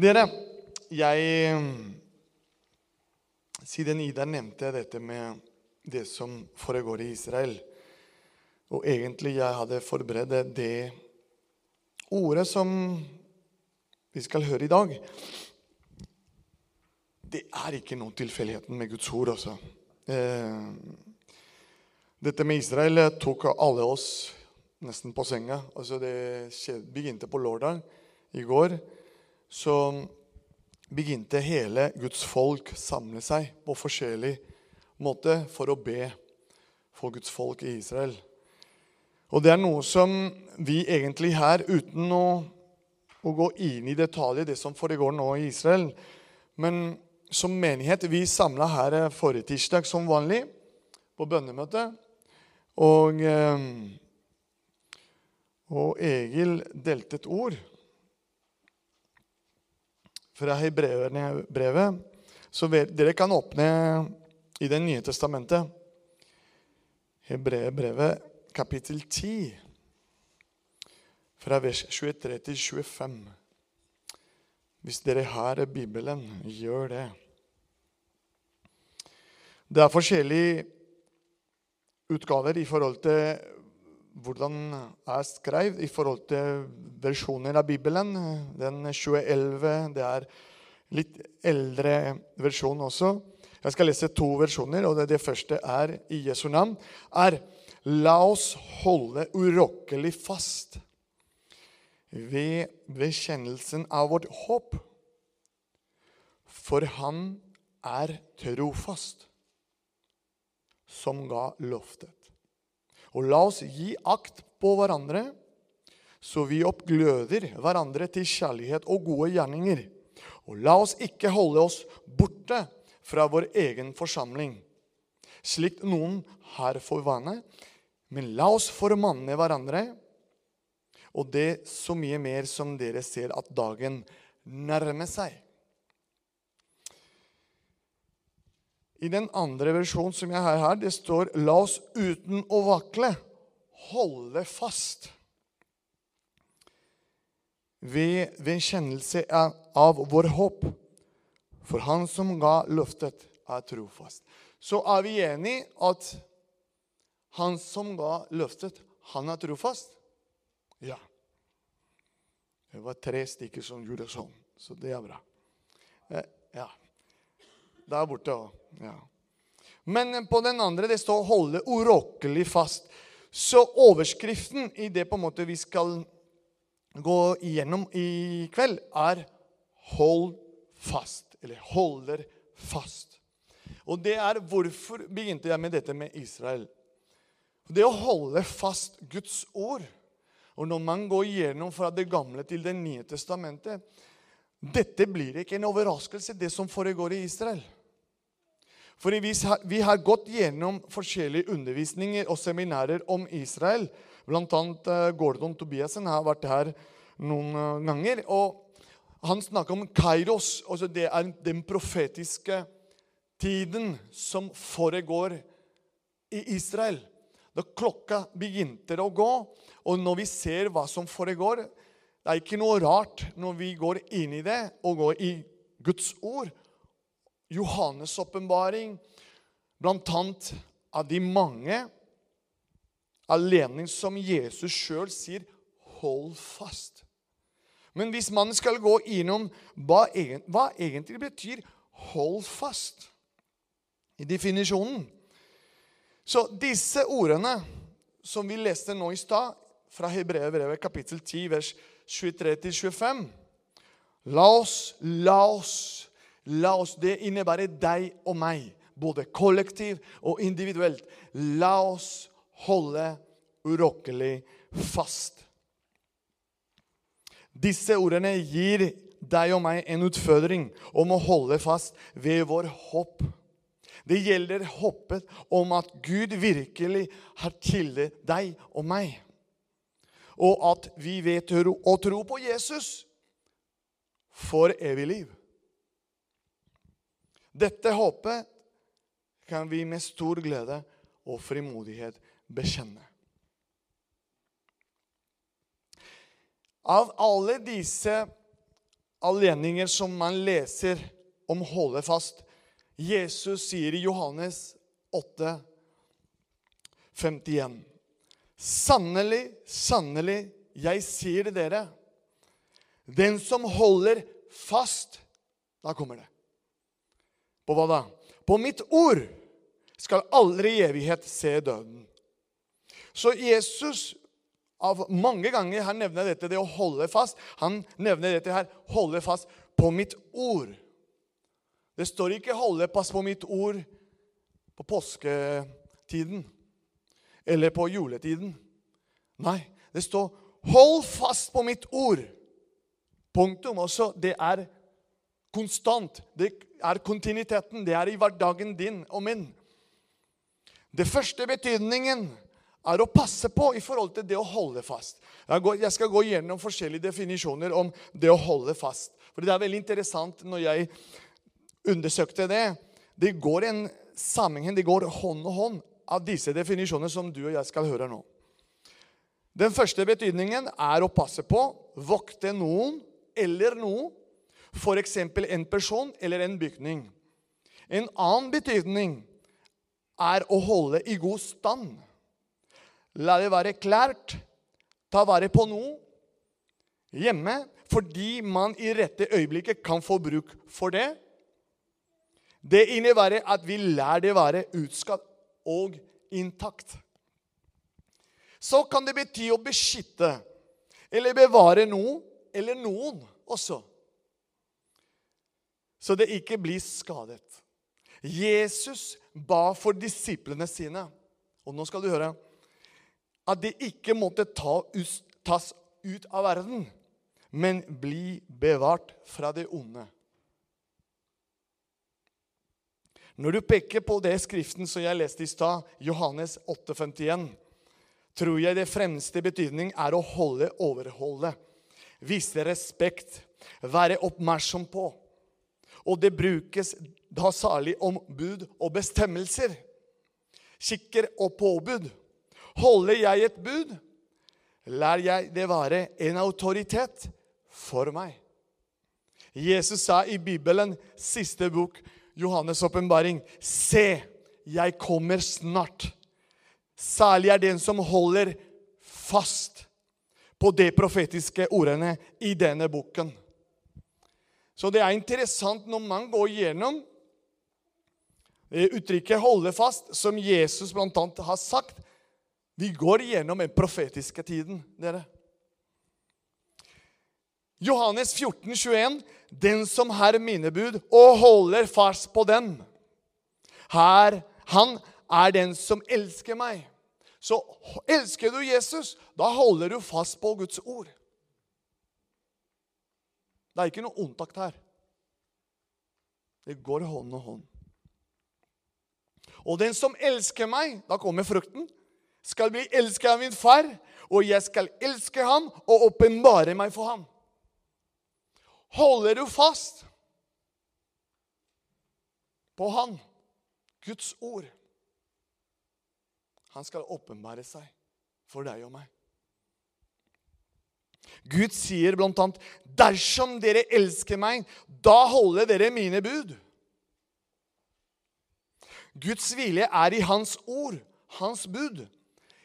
Dere, jeg Siden Ida nevnte dette med det som foregår i Israel Og egentlig jeg hadde forberedt det ordet som vi skal høre i dag. Det er ikke noen tilfeldigheten med Guds ord, altså. Eh, dette med Israel tok alle oss nesten på senga. Altså det begynte på lørdag i går. Så begynte hele Guds folk samle seg på forskjellig måte for å be for Guds folk i Israel. Og det er noe som vi egentlig her, uten å, å gå inn i detaljer, det som foregår nå i Israel Men som menighet Vi samla her forrige tirsdag som vanlig på bønnemøte. Og, eh, og Egil delte et ord fra Hebreerne-brevet. Så dere kan åpne i Det nye testamentet. Hebreerbrevet kapittel 10, fra vers 23 til 25. Hvis dere har Bibelen, gjør det. Det er forskjellige utgaver i forhold til hvordan er skrevet i forhold til versjoner av Bibelen. Den 2011, det er litt eldre versjon også. Jeg skal lese to versjoner, og det, det første er i Jesu navn. er La oss holde urokkelig fast ved bekjennelsen av vårt håp. For han er trofast, som ga løftet. Og la oss gi akt på hverandre, så vi oppgløder hverandre til kjærlighet og gode gjerninger. Og la oss ikke holde oss borte fra vår egen forsamling, slik noen her får vane, men la oss formanne hverandre, og det så mye mer som dere ser at dagen nærmer seg. I den andre versjonen som jeg har her, det står 'La oss uten å vakle holde fast' ved, ved kjennelse av vår håp. For han som ga løftet, er trofast. Så er vi enige at han som ga løftet, han er trofast? Ja. Det var tre stykker som gjorde sånn, så det er bra. Eh, ja. Der borte òg. Ja. Men på den andre det står 'holde urokkelig fast'. Så overskriften i det på en måte vi skal gå igjennom i kveld, er 'hold fast'. Eller 'holder fast'. Og det er Hvorfor begynte jeg med dette med Israel? Det å holde fast Guds ord. Og når man går gjennom fra Det gamle til Det nye testamentet Dette blir ikke en overraskelse, det som foregår i Israel. For vi har gått gjennom forskjellige undervisninger og seminarer om Israel. Blant annet eh, Gordon Tobiassen har vært her noen eh, ganger. og Han snakker om Kairos. Altså det er den profetiske tiden som foregår i Israel da klokka begynte å gå, og når vi ser hva som foregår Det er ikke noe rart når vi går inn i det og går i Guds ord. Johannes' åpenbaring, blant annet av de mange alene som Jesus sjøl sier 'hold fast'. Men hvis man skal gå innom hva, hva egentlig betyr 'hold fast' i definisjonen, så disse ordene som vi leste nå i stad, fra Hebrevet kapittel 10, vers 23-25 La oss, la oss, la oss Det innebærer deg og meg, både kollektiv og individuelt. La oss holde urokkelig fast. Disse ordene gir deg og meg en utfordring om å holde fast ved vår håp. Det gjelder håpet om at Gud virkelig har tillit deg og meg. Og at vi vet å tro på Jesus for evig liv. Dette håpet kan vi med stor glede og frimodighet bekjenne. Av alle disse anledninger som man leser om holde fast. Jesus sier i Johannes 8, 51. Sannelig, sannelig, jeg sier det dere. Den som holder fast Da kommer det. På hva da? På mitt ord skal aldri i evighet se døden. Så Jesus av mange ganger han nevner dette, det å holde fast. Han nevner dette her, holde fast på mitt ord. Det står ikke 'holde fast på mitt ord' på påsketiden eller på juletiden. Nei, det står 'hold fast på mitt ord'. Punktum. Også det er konstant. Det er kontinuiteten. Det er i hverdagen din og min. Det første betydningen er å passe på i forhold til det å holde fast. Jeg skal gå gjennom forskjellige definisjoner om det å holde fast. For Det er veldig interessant når jeg undersøkte det. Det går en sammenheng, det går hånd og hånd av disse definisjonene som du og jeg skal høre nå. Den første betydningen er å passe på, vokte noen eller noe, f.eks. en person eller en bygning. En annen betydning er å holde i god stand. La det være klart, ta vare på noe hjemme fordi man i rette øyeblikket kan få bruk for det. Det innebærer at vi lærer det være utskatt og intakt. Så kan det bety å beskytte eller bevare noe eller noen også. Så det ikke blir skadet. Jesus ba for disiplene sine, og nå skal du høre, at de ikke måtte ta, tas ut av verden, men bli bevart fra det onde. Når du peker på det skriften som jeg leste i stad, Johannes 8,51, tror jeg det fremste betydning er å holde, overholdet. vise respekt, være oppmerksom på. Og det brukes da særlig om bud og bestemmelser. Skikker og påbud. Holder jeg et bud, lar jeg det være en autoritet for meg. Jesus sa i Bibelen, siste bok, Johannes' åpenbaring. Se, jeg kommer snart. Særlig er den som holder fast på de profetiske ordene i denne boken. Så det er interessant når man går gjennom uttrykket 'holde fast', som Jesus bl.a. har sagt. Vi går gjennom den profetiske tiden, dere. Johannes 14, 21. Den som har mine bud og holder fast på dem, her, han er den som elsker meg. Så elsker du Jesus, da holder du fast på Guds ord. Det er ikke noe ondtakt her. Det går hånd i hånd. Og den som elsker meg, da kommer frukten, skal bli elsket av min far, og jeg skal elske ham og åpenbare meg for ham. Holder du fast på Han, Guds ord Han skal åpenbare seg for deg og meg. Gud sier annet, 'Dersom dere elsker meg, da holder dere mine bud.' Guds vilje er i hans ord, hans bud.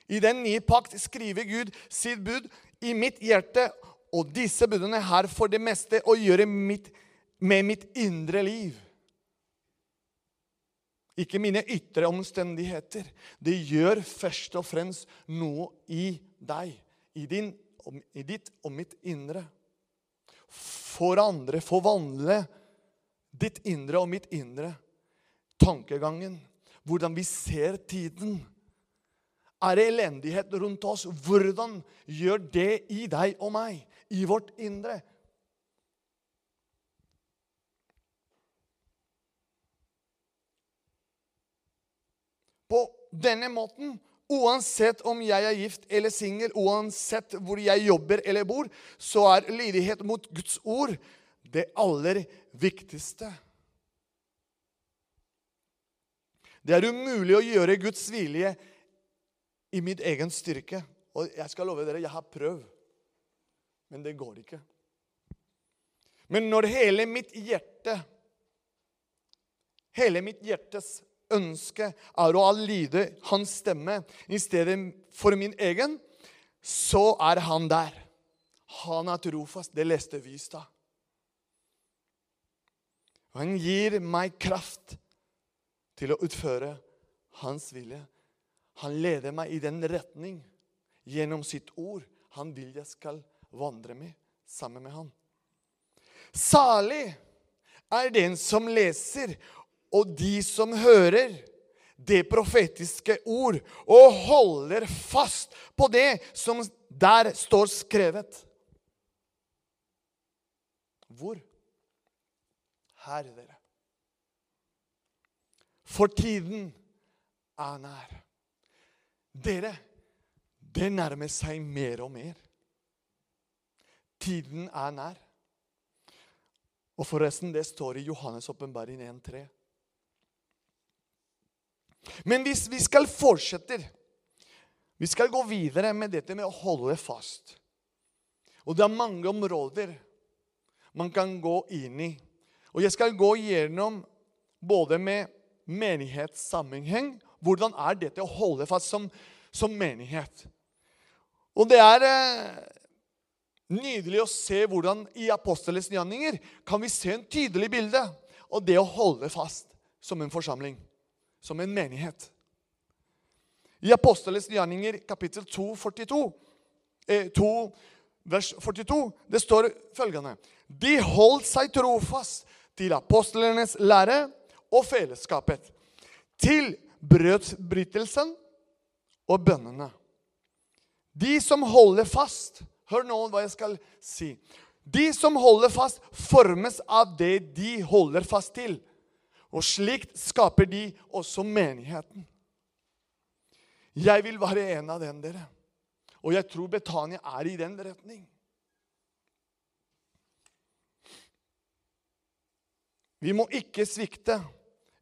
I den nye pakt skriver Gud sitt bud i mitt hjerte og disse budene her for det meste å gjøre mitt, med mitt indre liv. Ikke mine ytre omstendigheter. Det gjør først og fremst noe i deg, i, din, i ditt og mitt indre. Forandre, forvandle ditt indre og mitt indre. Tankegangen, hvordan vi ser tiden. Er det elendighet rundt oss? Hvordan gjør det i deg og meg? i vårt indre. På denne måten, uansett om jeg er gift eller singel, uansett hvor jeg jobber eller bor, så er lydighet mot Guds ord det aller viktigste. Det er umulig å gjøre Guds vilje i mitt egen styrke. Og jeg skal love dere, jeg har prøvd. Men det går ikke. Men når hele mitt hjerte Hele mitt hjertes ønske er å lyde hans stemme i stedet for min egen, så er han der. Han er trofast. Det leste vi i stad. Han gir meg kraft til å utføre hans vilje. Han leder meg i den retning gjennom sitt ord han vil jeg skal vandre med sammen med han. Salig er den som leser, og de som hører det profetiske ord, og holder fast på det som der står skrevet. Hvor? Her, dere. For tiden er nær. Dere, det nærmer seg mer og mer. Tiden er nær. Og forresten, det står i Johannes' åpenbaring 1,3. Men hvis vi skal fortsette Vi skal gå videre med dette med å holde fast. Og det er mange områder man kan gå inn i. Og jeg skal gå gjennom både med menighetssammenheng Hvordan er dette å holde fast som, som menighet? Og det er eh, nydelig å se hvordan i apostelens gjerninger kan vi se en tydelig bilde av det å holde fast som en forsamling, som en menighet. I apostlenes gjerninger kapittel 2, 42, eh, 2, vers 42, det står følgende De holdt seg trofast til apostlenes lære og fellesskapet, til brødsbrytelsen og bønnene. De som holder fast Hør nå hva jeg skal si. De som holder fast, formes av det de holder fast til. Og slikt skaper de også menigheten. Jeg vil være en av dem, dere. Og jeg tror Betania er i den retning. Vi må ikke svikte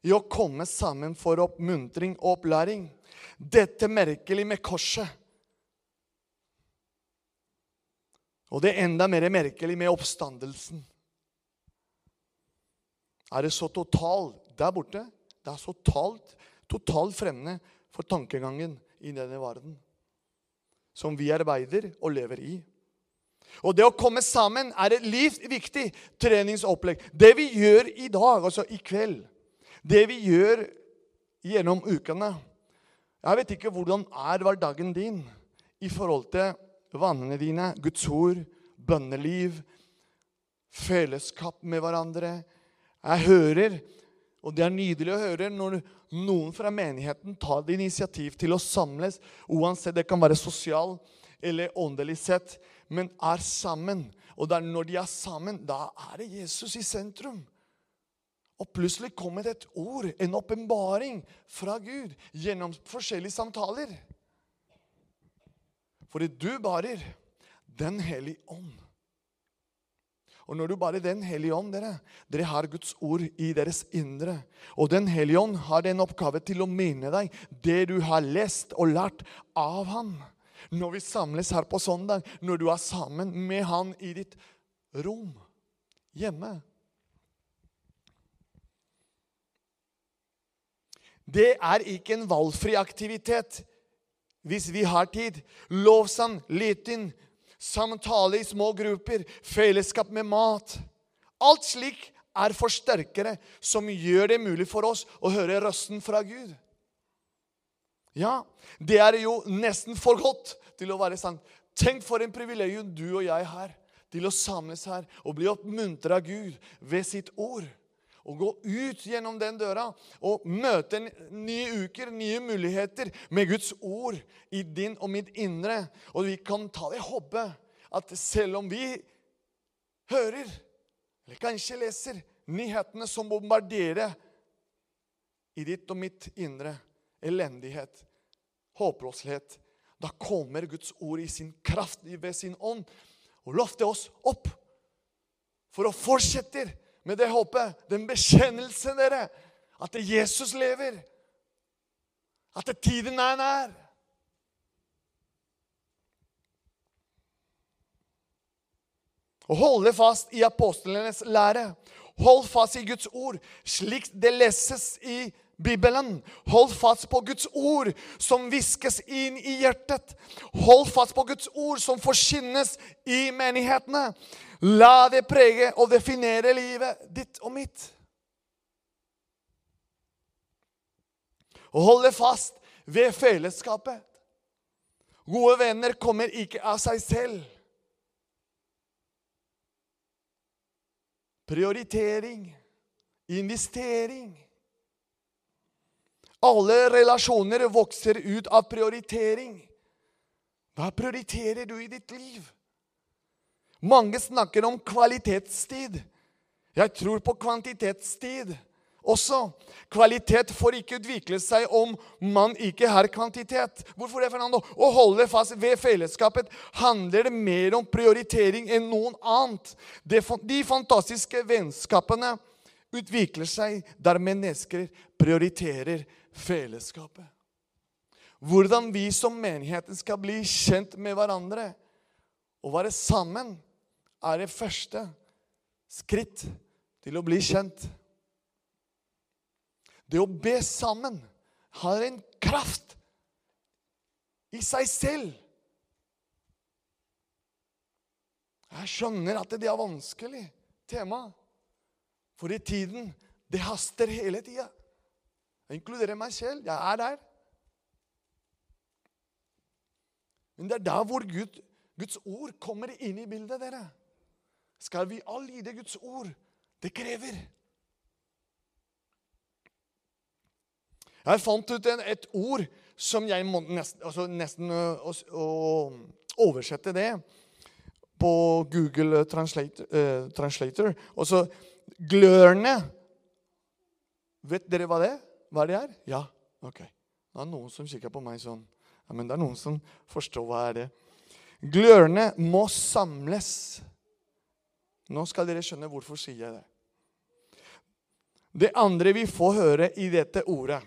i å komme sammen for oppmuntring og opplæring. Dette merkelig med korset Og det er enda mer merkelig med oppstandelsen. Er det så totalt der borte? Det er så totalt, totalt fremmede for tankegangen i denne verden. Som vi arbeider og lever i. Og det å komme sammen er et livsviktig treningsopplegg. Det vi gjør i dag, altså i kveld, det vi gjør gjennom ukene Jeg vet ikke hvordan er hverdagen din i forhold til vannene dine, Guds ord, bønneliv, fellesskap med hverandre. Jeg hører, og det er nydelig å høre, når noen fra menigheten tar initiativ til å samles, uansett det kan være sosial eller åndelig sett, men er sammen. Og når de er sammen, da er det Jesus i sentrum. Og plutselig kommer det et ord, en åpenbaring fra Gud gjennom forskjellige samtaler. Fordi du barer Den hellige ånd. Og når du bare Den hellige ånd, dere, dere har Guds ord i deres indre. Og Den hellige ånd har den oppgave til å minne deg det du har lest og lært av ham. Når vi samles her på søndag, når du er sammen med han i ditt rom hjemme. Det er ikke en valgfri aktivitet hvis vi har tid. Lovsang, lytting, samtale i små grupper, fellesskap med mat. Alt slik er forsterkere som gjør det mulig for oss å høre røsten fra Gud. Ja, det er jo nesten for godt til å være sant. Tenk for en privilegium du og jeg har til å samles her og bli oppmuntret av Gud ved sitt ord å gå ut gjennom den døra og møte nye uker, nye muligheter med Guds ord i din og mitt indre. Og vi kan ta det håpet at selv om vi hører, eller kanskje leser, nyhetene som bombarderer i ditt og mitt indre, elendighet, håpløshet, da kommer Guds ord i sin kraft ved sin ånd og løfter oss opp for å fortsette med det håpet, den bekjennelsen, dere, at Jesus lever. At tiden er nær. Og holde fast i apostlenes lære. Hold fast i Guds ord, slik det leses i Bibelen. Hold fast på Guds ord som hviskes inn i hjertet. Hold fast på Guds ord som forkynnes i menighetene. La det prege og definere livet ditt og mitt. Og holde fast ved fellesskapet. Gode venner kommer ikke av seg selv. Prioritering, investering. Alle relasjoner vokser ut av prioritering. Hva prioriterer du i ditt liv? Mange snakker om kvalitetstid. Jeg tror på kvantitetstid også. Kvalitet får ikke utvikle seg om man ikke har kvantitet. Hvorfor det, Fernando? Å holde fast ved fellesskapet handler mer om prioritering enn noen annet. De fantastiske vennskapene utvikler seg der mennesker prioriterer fellesskapet. Hvordan vi som menigheten skal bli kjent med hverandre og være sammen, er det første skritt til å bli kjent. Det å be sammen har en kraft i seg selv. Jeg skjønner at det er vanskelig tema. For i tiden Det haster hele tida. Jeg inkluderer meg selv. Jeg er der. Men det er der hvor Gud, Guds ord kommer inn i bildet, dere. Skal vi all det Guds ord? Det krever. Jeg fant ut en, et ord som jeg må nesten, altså nesten å, å, oversette det på Google Translator. Uh, Translator. Og så glørne Vet dere hva det er? Hva det er? Ja? Ok. Det er noen som kikker på meg sånn. Ja, Men det er noen som forstår hva er det Glørne må samles. Nå skal dere skjønne hvorfor sier jeg det. Det andre vi får høre i dette ordet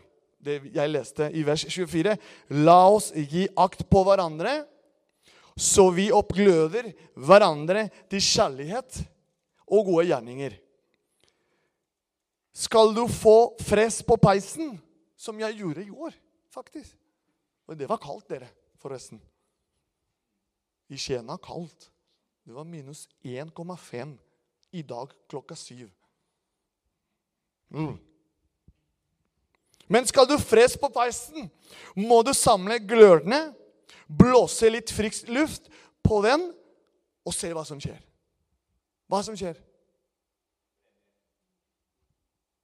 det jeg leste i vers 24. La oss gi akt på hverandre, så vi oppgløder hverandre til kjærlighet og gode gjerninger. Skal du få fress på peisen, som jeg gjorde i år, faktisk. Og det var kaldt, dere, forresten. I Skien er kaldt. Det var minus 1,5 i dag klokka syv. Mm. Men skal du fres på peisen, må du samle glørne, blåse litt frisk luft på den, og se hva som skjer. Hva som skjer?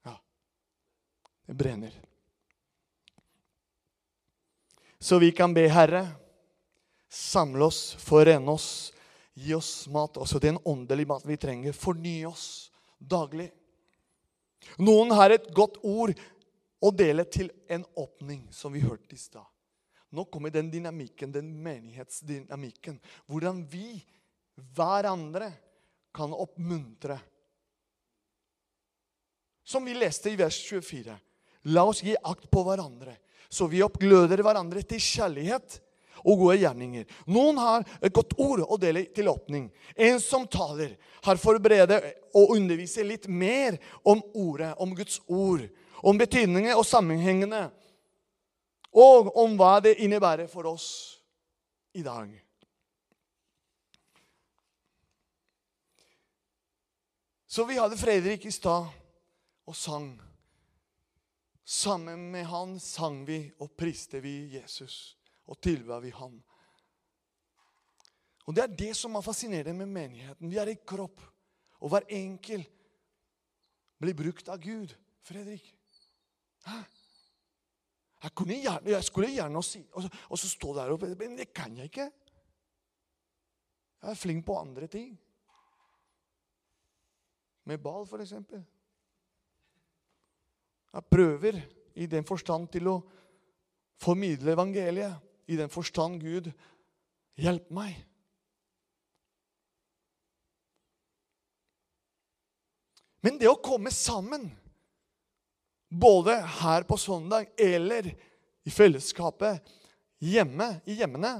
Ja, det brenner. Så vi kan be Herre, samle oss, forene oss, gi oss mat, også den åndelige mat vi trenger. Forny oss daglig. Noen har et godt ord å dele til en åpning, som vi hørte i stad. Nå kommer den dynamikken, den menighetsdynamikken. Hvordan vi, hverandre, kan oppmuntre. Som vi leste i vers 24. La oss gi akt på hverandre, så vi oppgløder hverandre til kjærlighet og gode gjerninger. Noen har et godt ord å dele til åpning. En som taler, har forberedt og underviser litt mer om ordet, om Guds ord om betydningen og sammenhengene, og om hva det innebærer for oss i dag. Så vi hadde Fredrik i stad og sang. Sammen med han sang vi og priste vi Jesus og tilber vi han. Og Det er det som er fascinerende med menigheten. Vi er i kropp, og hver enkel blir brukt av Gud. Fredrik, jeg, gjerne, jeg, skulle gjerne si og så, og så stå der oppe. Men det kan jeg ikke. Jeg er flink på andre ting. Med ball, f.eks. Jeg prøver i den forstand til å formidle evangeliet. I den forstand Gud hjelp meg. Men det å komme sammen både her på søndag eller i fellesskapet hjemme i hjemmene.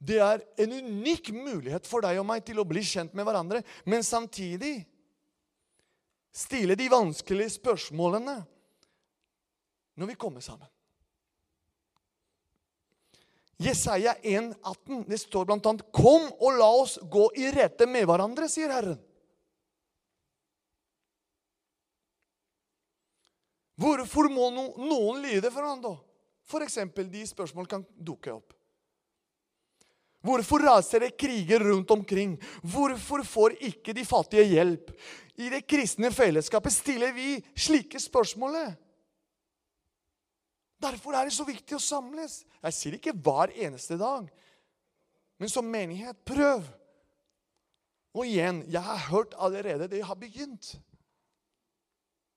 Det er en unik mulighet for deg og meg til å bli kjent med hverandre, men samtidig stille de vanskelige spørsmålene når vi kommer sammen. Jesaja 1, 18, det står annet 'Kom og la oss gå i rette med hverandre', sier Herren. Hvorfor må noen lide for hverandre? F.eks. de spørsmål kan dukke opp. Hvorfor raser det kriger rundt omkring? Hvorfor får ikke de fattige hjelp? I det kristne fellesskapet stiller vi slike spørsmål. Derfor er det så viktig å samles. Jeg sier ikke hver eneste dag, men som menighet, prøv. Og igjen, jeg har hørt allerede det har begynt.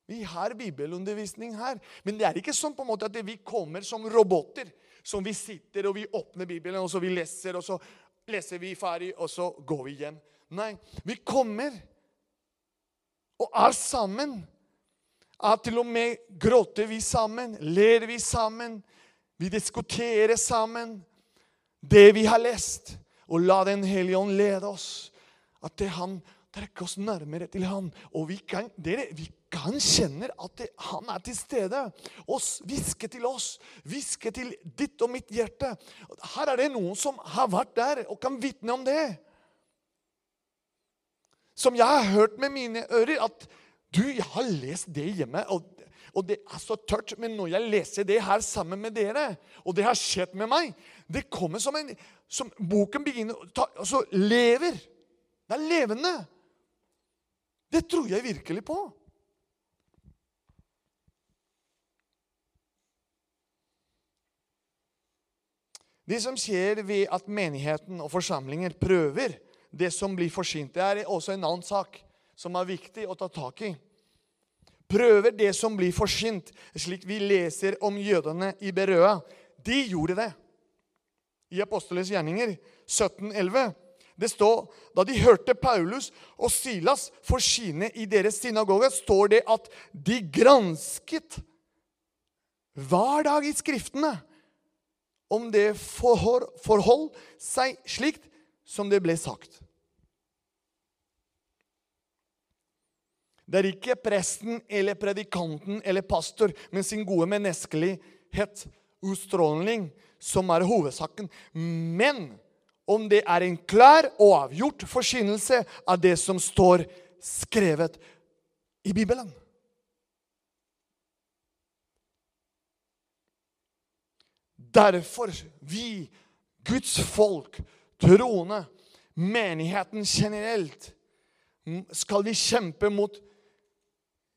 Vi har bibelundervisning her. Men det er ikke sånn på en måte at vi kommer som roboter. Som vi sitter og vi åpner Bibelen, og så vi leser, og så leser vi ferdig, og så går vi hjem. Nei, vi kommer og er sammen. Er til og med gråter vi sammen, ler vi sammen, vi diskuterer sammen det vi har lest. Og la Den hellige ånd lede oss. At det han trekker oss nærmere til han. Og vi kan, dere, vi kan kjenne at det, han er til stede og hviske til oss. Hviske til ditt og mitt hjerte. Her er det noen som har vært der og kan vitne om det. Som jeg har hørt med mine ører. At du, jeg har lest det hjemme, og, og det er så tørt. Men når jeg leser det her sammen med dere, og det har skjedd med meg Det kommer som en som Boken begynner ta, altså lever. Det er levende. Det tror jeg virkelig på. Det som skjer ved at menigheten og forsamlinger prøver det som blir forsynt, det er også en annen sak som er viktig å ta tak i. Prøver det som blir forsynt, slik vi leser om jødene i Berøa. De gjorde det. I Aposteles gjerninger 1711. Det står da de hørte Paulus og Silas forsyne i deres synagoge, står det at de gransket hver dag i Skriftene om det forhold, forhold seg slikt som det ble sagt. Det er ikke presten eller predikanten eller pastor med sin gode menneskelighet, utstråling, som er hovedsaken. Men om det er en klar og avgjort forkynnelse av det som står skrevet i Bibelen. Derfor vi, Guds folk, troende, menigheten generelt, skal vi kjempe mot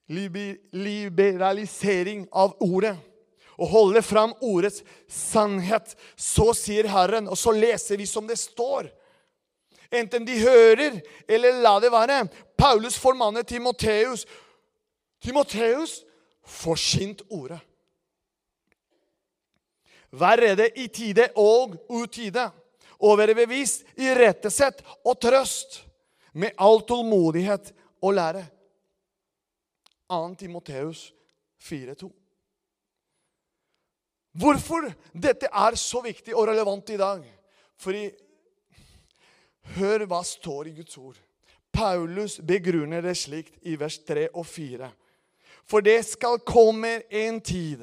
liberalisering av ordet. Og holde fram ordets sannhet. Så sier Herren, og så leser vi som det står. Enten de hører, eller la det være. Paulus formanner Timoteus. Timoteus, forsynt ordet. Vær rede i tide og utide. Og være bevisst, irettesett og trøst med all tålmodighet og lære. 2. Timoteus 4,2. Hvorfor dette er så viktig og relevant i dag? Fordi Hør hva står i Guds ord. Paulus begrunner det slikt i vers 3 og 4. For det skal komme en tid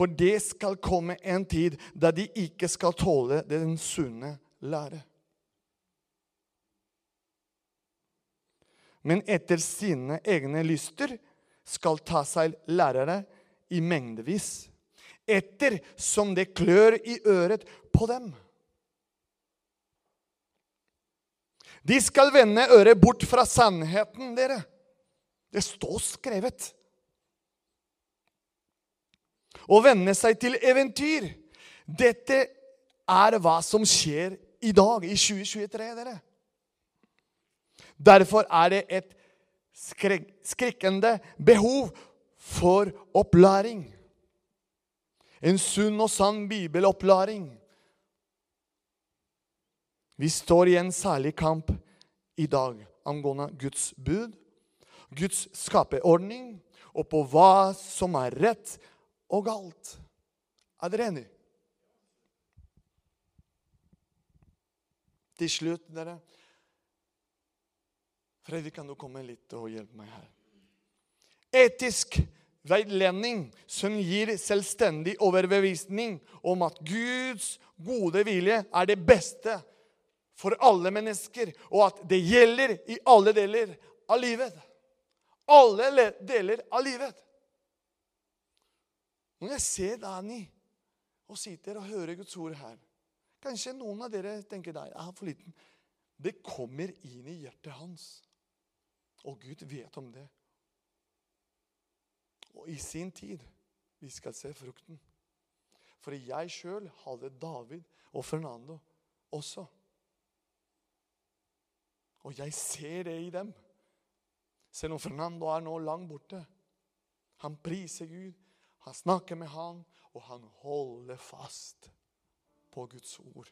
for det skal komme en tid da de ikke skal tåle den sunne lære. Men etter sine egne lyster skal ta seg lærere i mengdevis, etter som det klør i øret på dem. De skal vende øret bort fra sannheten, dere. Det står skrevet og venne seg til eventyr. Dette er hva som skjer i dag, i 2023, dere. Derfor er det et skrikkende behov for opplæring. En sunn og sann bibelopplæring. Vi står i en særlig kamp i dag angående Guds bud, Guds skaperordning, og på hva som er rett og galt. Er dere enige? Til slutt, dere. Fredrik, kan du komme litt og hjelpe meg her? Etisk veiledning som gir selvstendig overbevisning om at Guds gode vilje er det beste for alle mennesker, og at det gjelder i alle deler av livet. Alle deler av livet. Når jeg ser Dani og sitter og hører Guds ord her Kanskje noen av dere tenker at jeg er for liten. Det kommer inn i hjertet hans. Og Gud vet om det. Og i sin tid vi skal se frukten. For jeg sjøl hadde David og Fernando også. Og jeg ser det i dem. Selv om Fernando er nå langt borte. Han priser Gud, han snakker med han, og han holder fast på Guds ord.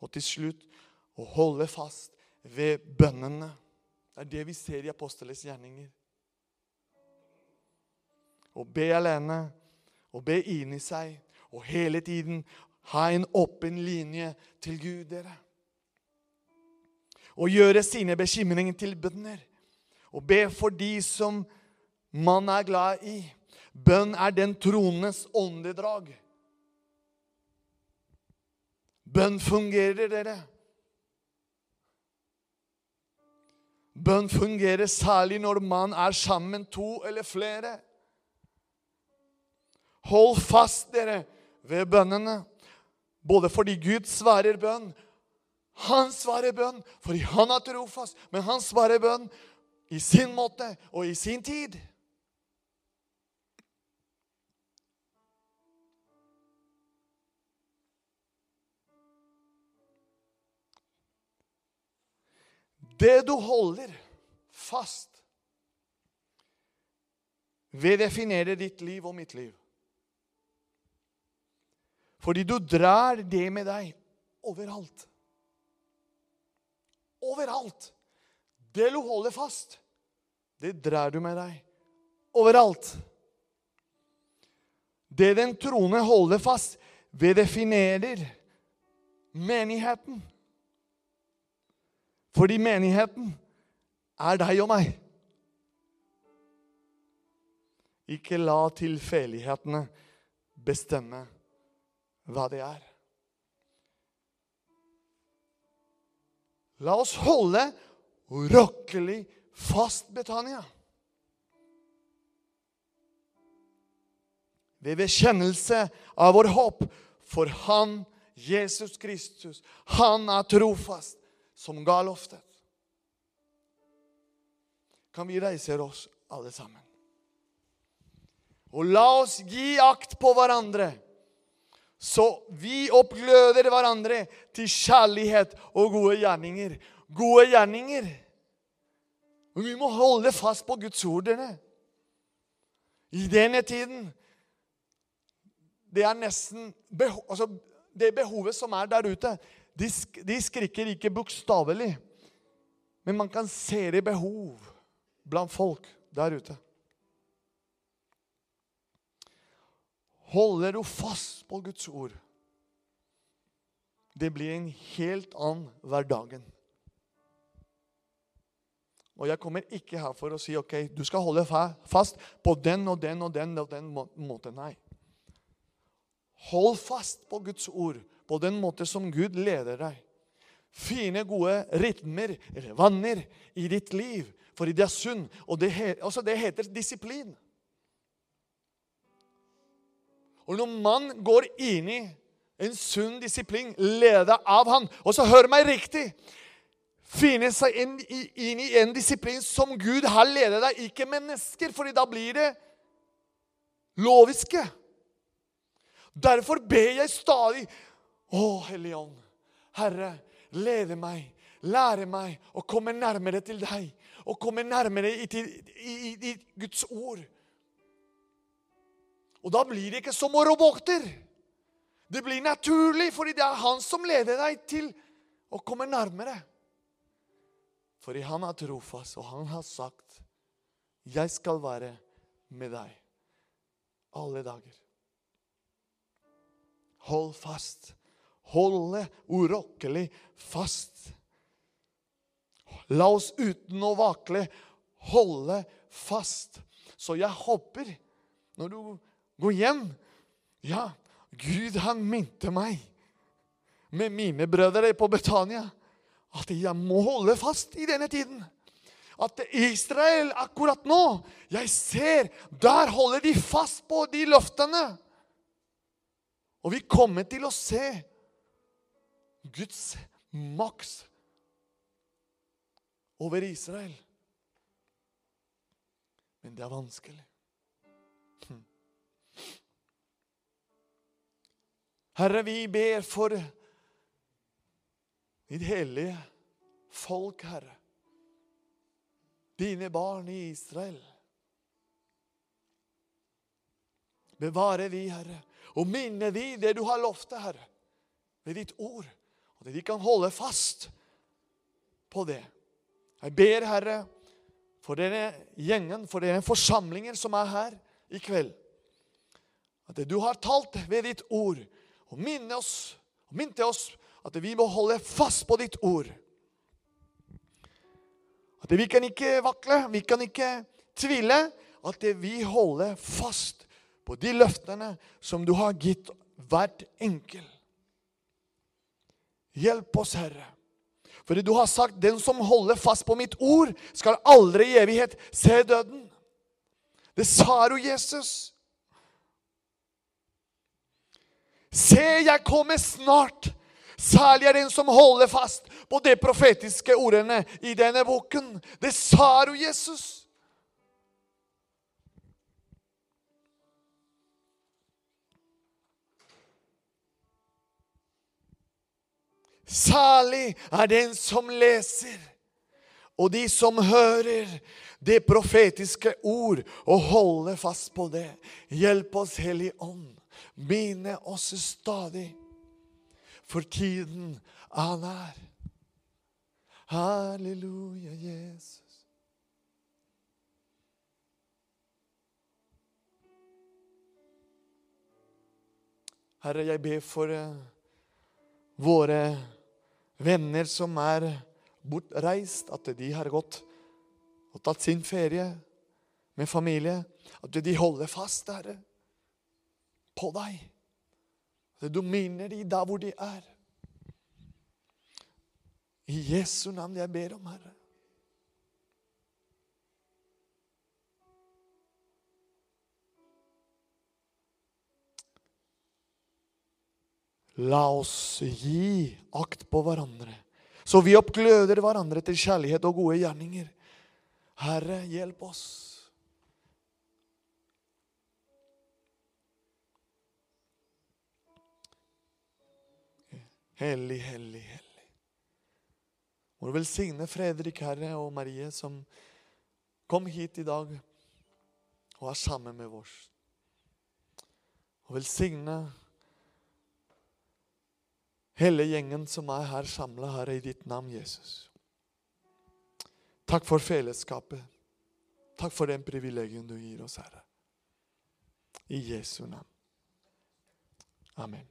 Og til slutt å holde fast ved bønnene. Det er det vi ser i aposteles gjerninger. Å be alene, å be inni seg, og hele tiden ha en åpen linje til Gud, dere. Å gjøre sine bekymringer til bønner. Og be for de som man er glad i. Bønn er den trones åndedrag. Bønn fungerer, dere. Bønn fungerer særlig når man er sammen to eller flere. Hold fast, dere, ved bønnene. Både fordi Gud svarer bønn. Han svarer bønn fordi han er trofast, men han svarer bønn i sin måte og i sin tid. Det du holder fast ved, definerer ditt liv og mitt liv. Fordi du drar det med deg overalt. Overalt. Det du holder fast, det drar du med deg overalt. Det den troende holder fast det definerer menigheten. Fordi menigheten er deg og meg. Ikke la tilfeldighetene bestemme hva det er. La oss holde urokkelig fast Betania. Ved bekjennelse av vår håp for Han, Jesus Kristus. Han er trofast som ga løftet. Kan vi reise oss alle sammen? Og la oss gi akt på hverandre, så vi oppgløder hverandre til kjærlighet og gode gjerninger. Gode gjerninger. Og vi må holde fast på Guds ordene. I denne tiden Det er nesten beho altså, Det behovet som er der ute, de, de skriker ikke bokstavelig, men man kan se det behov blant folk der ute. Holder du fast på Guds ord, det blir en helt annen hverdagen. Og jeg kommer ikke her for å si ok, du skal holde fast på den og den og den og den måten. Nei. Hold fast på Guds ord på den måte som Gud leder deg. Fine, gode rytmer vanner i ditt liv, fordi det er sunn. Og det, altså det heter disiplin. Og når man går inn i en sunn disiplin, ledet av han Og så hør meg riktig! Finne seg inn, inn, i en disiplin som Gud har ledet deg, ikke mennesker, fordi da blir det loviske. Derfor ber jeg stadig å, Hellige Ånd, Herre, lede meg, lære meg å komme nærmere til deg. Og komme nærmere i, i, i, i Guds ord. Og da blir det ikke som å rovokter. Det blir naturlig, fordi det er han som leder deg til å komme nærmere. Fordi han er trofast, og han har sagt, 'Jeg skal være med deg alle dager'. Hold fast holde urokkelig fast. La oss uten å vakle holde fast. Så jeg håper, når du går hjem Ja, Gud, han minte meg med mine brødre på Betania at jeg må holde fast i denne tiden. At Israel akkurat nå Jeg ser der holder de fast på de løftene. Og vi kommer til å se Guds maks over Israel. Men det er vanskelig. Hm. Herre, vi ber for ditt hellige folk, Herre. Dine barn i Israel. Bevare vi, Herre, og minne vi det du har lovt, Herre, ved ditt ord. At vi kan holde fast på det. Jeg ber, Herre, for denne gjengen, for denne forsamlingen som er her i kveld. At du har talt ved ditt ord, og minne oss, og minte oss at vi må holde fast på ditt ord. At vi kan ikke vakle, vi kan ikke tvile. At vi holder fast på de løftene som du har gitt hvert enkel. Hjelp oss, Herre. For du har sagt, 'Den som holder fast på mitt ord, skal aldri i evighet se døden'. Det sa du, Jesus. Se, jeg kommer snart. Særlig er den som holder fast på de profetiske ordene i denne boken. Det sa du, Jesus. Salig er den som leser, og de som hører det profetiske ord, og holder fast på det. Hjelp oss, Hellig Ånd. mine oss stadig, for tiden er nær. Halleluja, Jesus. Herre, jeg ber for eh, våre venner som er bortreist, at de har gått og tatt sin ferie med familie. At de holder fast, Herre, på deg. At du minner dem der hvor de er. I Jesu navn jeg ber om, Herre. La oss gi akt på hverandre, så vi oppgløder hverandre til kjærlighet og gode gjerninger. Herre, hjelp oss. Hellig, hellig, hellig. Må du velsigne Fredrik, Herre, og Marie, som kom hit i dag og er sammen med oss. Og velsigne hele gjengen som er her samla her i ditt navn, Jesus. Takk for fellesskapet. Takk for den privilegium du gir oss, Herre. I Jesu navn. Amen.